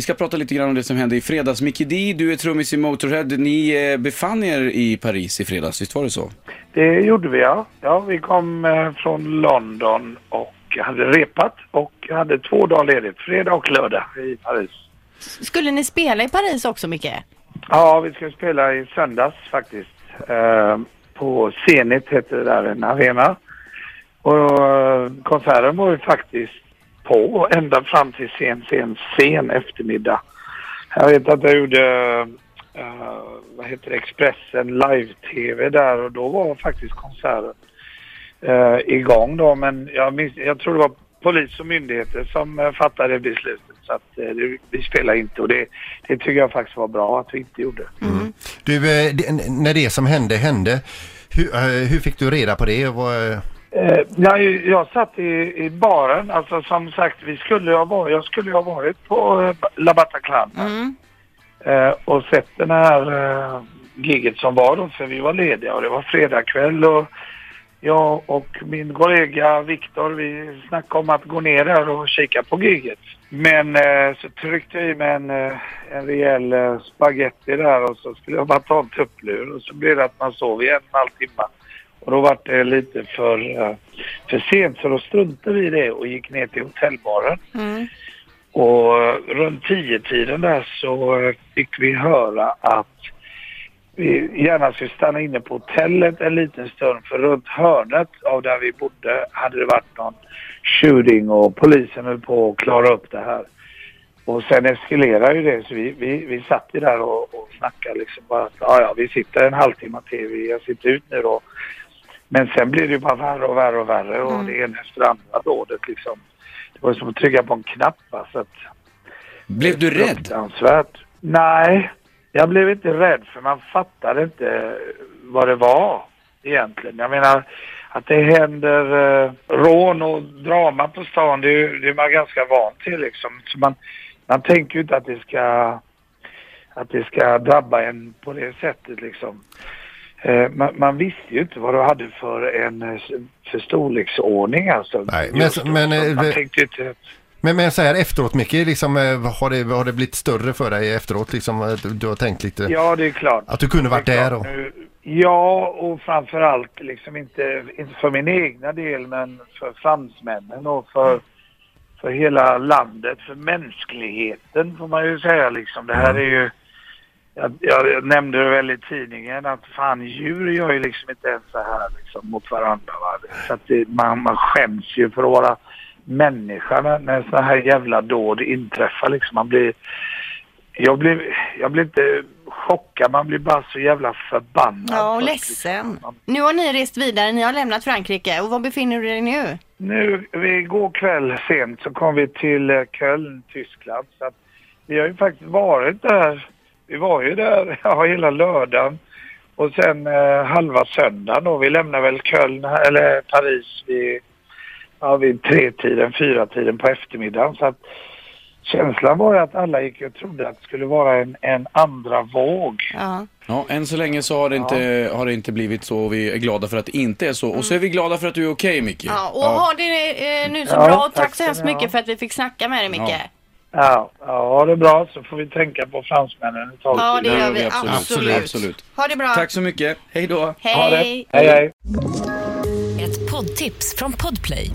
Vi ska prata lite grann om det som hände i fredags. Mickey D, du är trummis i Motorhead. Ni eh, befann er i Paris i fredags, visst var det så? Det gjorde vi ja. Ja, vi kom eh, från London och hade repat och hade två dagar ledigt, fredag och lördag i Paris. Skulle ni spela i Paris också, Micke? Ja, vi ska spela i söndags faktiskt. Eh, på Zenit heter det där, en arena. Och konserten var ju faktiskt på ända fram till sen, sen, sen eftermiddag. Jag vet att jag gjorde, uh, vad heter det, Expressen live-tv där och då var faktiskt konserten uh, igång då. Men jag, minns, jag tror det var polis och myndigheter som eh, fattade beslutet. Så att det, vi spelar inte och det, det tycker jag faktiskt var bra att vi inte gjorde. Mm. Du, det, när det som hände hände, hur, hur fick du reda på det? Och Vad, eh, jag, jag satt i, i baren, alltså som sagt, vi skulle ha varit, jag skulle ha varit på eh, La Bataclan Mm. eh, och sett den här eh, giget som var då, för vi var lediga och det var fredagkväll och jag och min kollega Viktor, vi snackade om att gå ner där och kika på giget. Men eh, så tryckte jag i mig en, eh, en rejäl eh, spaghetti där och så skulle jag bara ta en tupplur och så blev det att man sov i en halv timme. Och då var det lite för, för sent så då struntade vi i det och gick ner till hotellbaren. Mm. Och runt tio tiden där så fick vi höra att vi gärna skulle stanna inne på hotellet en liten stund för runt hörnet av där vi bodde hade det varit någon shooting och polisen höll på att klara upp det här. Och sen eskalerade ju det så vi, vi, vi satt ju där och, och snackade liksom bara att ja, ja, vi sitter en halvtimme till, har sitter ut nu då. Men sen blir det ju bara värre och värre och värre och det ena efter det andra dådet liksom. Det var som att trycka på en knapp så att Blev du rädd? Nej, jag blev inte rädd för man fattade inte vad det var egentligen. Jag menar att det händer eh, rån och drama på stan, det är, ju- det är man ganska van till liksom. Så man, man tänker ju inte att det ska att det ska drabba en på det sättet liksom. Eh, man, man visste ju inte vad du hade för en eh, för storleksordning alltså. Nej, men- då. men, eh, man tänkte inte Men, men så här efteråt Micke, liksom, har, det, har det blivit större för dig efteråt? Liksom, du, har tänkt lite Ja, det är klart. att du kunde varit där? Och, Nu- Ja, och framförallt liksom inte, inte för min egna del men för fransmännen och för, för hela landet, för mänskligheten får man ju säga liksom. Det här är ju, jag, jag nämnde det väl i tidningen att fan djur gör ju liksom inte ens så här liksom mot varandra. Va? Så att det, man, man skäms ju för att vara människa när, när sådana här jävla dåd inträffar liksom. Man blir, jag blir, jag blir inte chockad, man blir bara så jävla förbannad. Ja, och ledsen. liksom. Nu har ni rest vidare, ni har lämnat Frankrike. Och var befinner du dig nu? Nu, vi går kväll sent så kom vi till eh, Köln, Tyskland. Så att vi har ju faktiskt varit där. Vi var ju där ja, hela lördagen och sen eh, halva söndagen då. Vi lämnar väl Köln, eller Paris vid, ja, vid tre-tiden, fyra-tiden på eftermiddagen. Så att känslan var ju att alla gick och trodde att det skulle vara en, en andra våg. Ja. Ja, än så länge så har det, inte, har det inte blivit så och vi är glada för att det inte är så. Och så är vi glada för att du är okej Micke. ja och ha det eh, nu så Ja, bra. Tack, tack så hemskt mycket för att vi fick snacka med dig, Micke. Ja. Ja, Ja, ja, ha det bra så får vi tänka på fransmännen ett tag till. det gör vi. vi absolut. Absolut. Absolut. Ha det bra. Tack så mycket. Hej då. Ha det. Hej. Hej, hej. Ett poddtips från Podplay.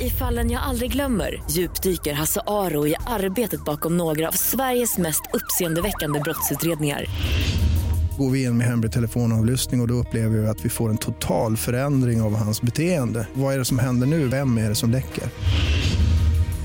I fallen jag aldrig glömmer djupdyker Hasse Aro i arbetet bakom några av Sveriges mest uppseendeväckande brottsutredningar. Går vi in med hemlig telefonavlyssning och, och då upplever vi att vi får en total förändring av hans beteende. Vad är det som händer nu? Vem är det som läcker?